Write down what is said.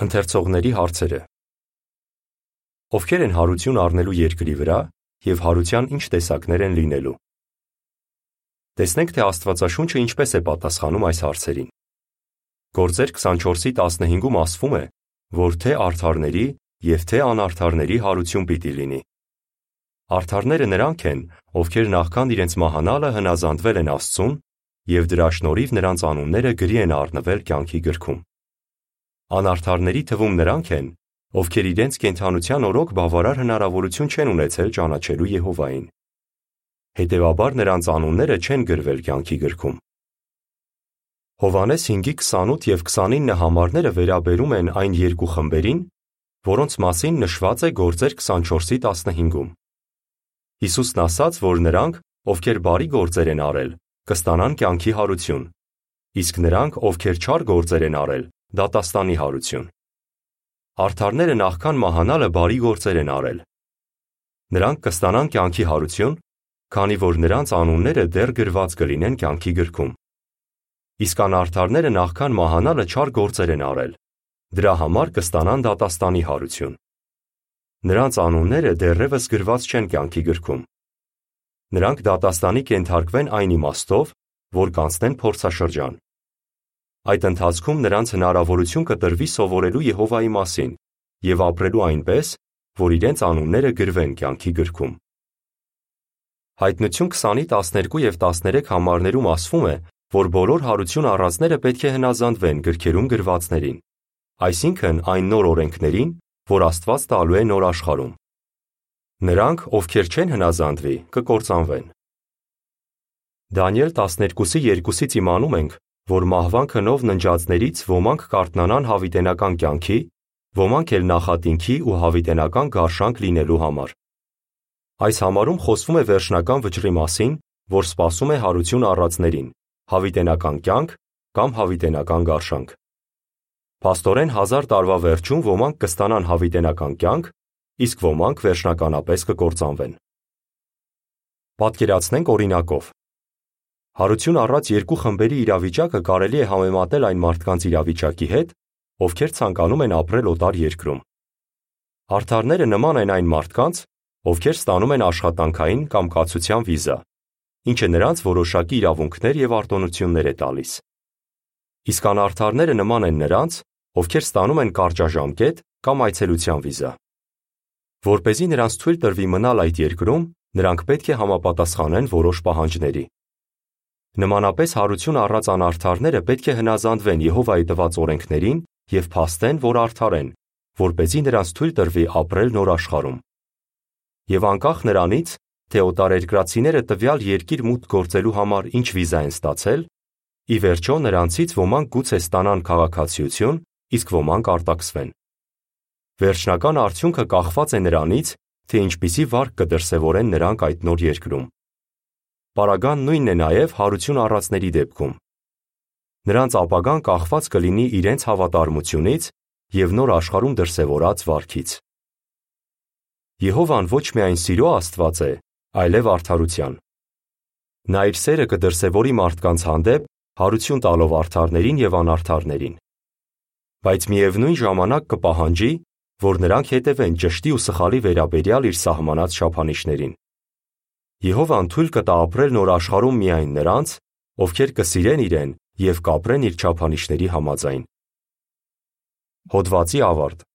Ընթերցողների հարցերը Ովքեր են հարություն առնելու երկրի վրա եւ հարության ինչ տեսակներ են լինելու։ Տեսնենք թե Աստվածաշունչը ինչպես է պատասխանում այս հարցերին։ Գործեր 24-ի 15-ում ասվում է, որ թե արդարների եւ թե անարդարների հարություն պիտի լինի։ Արդարները նրանք են, ովքեր նախքան իրենց մահանալը հնազանդվել են Աստծուն եւ դրա շնորհիվ նրանց անունները գրի են առնվել կյանքի գրքում։ Անարդարների թվում նրանք են, ովքեր իրենց կենթանության օրոք բավարար հնարավորություն չեն ունեցել ճանաչելու Եհովային։ Հետևաբար նրանց անունները չեն գրվել կյանքի գրքում։ Հովանես 5:28 եւ 29 համարները վերաբերում են այն երկու խմբերին, որոնց մասին նշված է Գործեր 24-ի 15-ում։ Հիսուսն ասաց, որ նրանք, ովքեր բարի գործեր են արել, կստանան կյանքի հարություն, իսկ նրանք, ովքեր չար գործեր են արել, դատաստանի հարություն։ Արթարները նախքան մահանալը բարի գործեր են արել։ Նրանք կստանան կյանքի հարություն, քանի որ նրանց անունները դեռ գրված կլինեն կյանքի գրքում։ Իսկ անարթարները նախքան մահանալը չար գործեր են արել։ Դրա համար կստանան դատաստանի հարություն։ Նրանց անունները դեռևս գրված չեն կյանքի գրքում։ Նրանք դատաստանի կենթարկվեն այն իմաստով, որ կանցնեն փորձաշրջան։ Այդ ընթացքում նրանց հնարավորություն կտրվի սովորելու Եհովայի մասին եւ ապրելու այնպես, որ իրենց անունները գրվեն կյանքի գրքում։ Հայտնություն 20-ի 12 եւ 13 համարներում ասվում է, որ բոլոր հարություն առածները պետք է հնազանդվեն գրքերում գրվածներին, այսինքն այն նոր օրենքներին, որ Աստված տալու է նոր աշխարհում։ Նրանք, ովքեր չեն հնազանդվի, կկործանվեն։ Դանիել 12-ի 2-ից իմանում ենք, որ մահվան քնով ննջածներից ոմանք կարտնանան հավիտենական կյանքի, ոմանք էլ նախատինքի ու հավիտենական գարշանք լինելու համար։ Այս համարում խոսվում է վերջնական վճռի մասին, որ սпасում է հարություն առածներին՝ հավիտենական կյանք կամ հավիտենական գարշանք։ Պաստորեն 1000 տարվա վերջում ոմանք կստանան հավիտենական կյանք, իսկ ոմանք վերջնականապես կկործանվեն։ Պատկերացնենք օրինակով։ Հարություն առած երկու խմբերի իրավիճակը կարելի է համեմատել այն մարդկանց իրավիճակի հետ, ովքեր ցանկանում են ապրել օտար երկրում։ Արդարները նման են այն մարդկանց, ովքեր ստանում են աշխատանքային կամ կացության վիզա, ինչը նրանց որոշակի իրավունքներ եւ արտոնություններ է տալիս։ Իսկ անարդարները նման են նրանց, ովքեր ստանում են կարճաժամկետ կամ այցելության վիզա։ Որ เป զի նրանց թույլ տրվի մնալ այդ երկրում, նրանք պետք է համապատասխանեն որոշ պահանջների։ Նմանապես հարություն առած անարդարները պետք է հնազանդվեն Եհովայի տված օրենքներին եւ փաստեն, որ արդար են, որպեսզի նրանց թույլ տրվի ապրել նոր աշխարհում։ Եվ անկախ նրանից, թե օտարերկրացիները տվյալ երկիր մուտք գործելու համար ինչ վիզա են ստացել, ի վերջո նրանցից ոմանք գուցե ստանան քաղաքացիություն, իսկ ոմանք արտաքսվեն։ Վերջնական արդյունքը կախված է նրանից, թե ինչպիսի վարկ կդրսևորեն նրանք այդ նոր երկրում։ Պարագան նույնն է նաև հարություն առածների դեպքում։ Նրանց ապագան կախված կլինի իրենց հավատարմությունից եւ նոր աշխարհում դրսևորած վարքից։ Եհովան ոչ միայն սիրո Աստված է, այլև արդարության։ Նա իր սերը կդրսևորի մարդկանց հանդեպ հարություն տալով արդարներին եւ անարդարներին։ Բայց միևնույն ժամանակ կպահանջի, որ նրանք հետևեն ճշտի ու սխալի վերաբերյալ իր սահմանած չափանիշներին։ Եհովան թույլ կտա ապրել նոր աշխարհում միայն նրանց, ովքեր կսիրեն իրեն եւ կապրեն իր չափանիշների համաձայն։ Հոդվացի ավարտ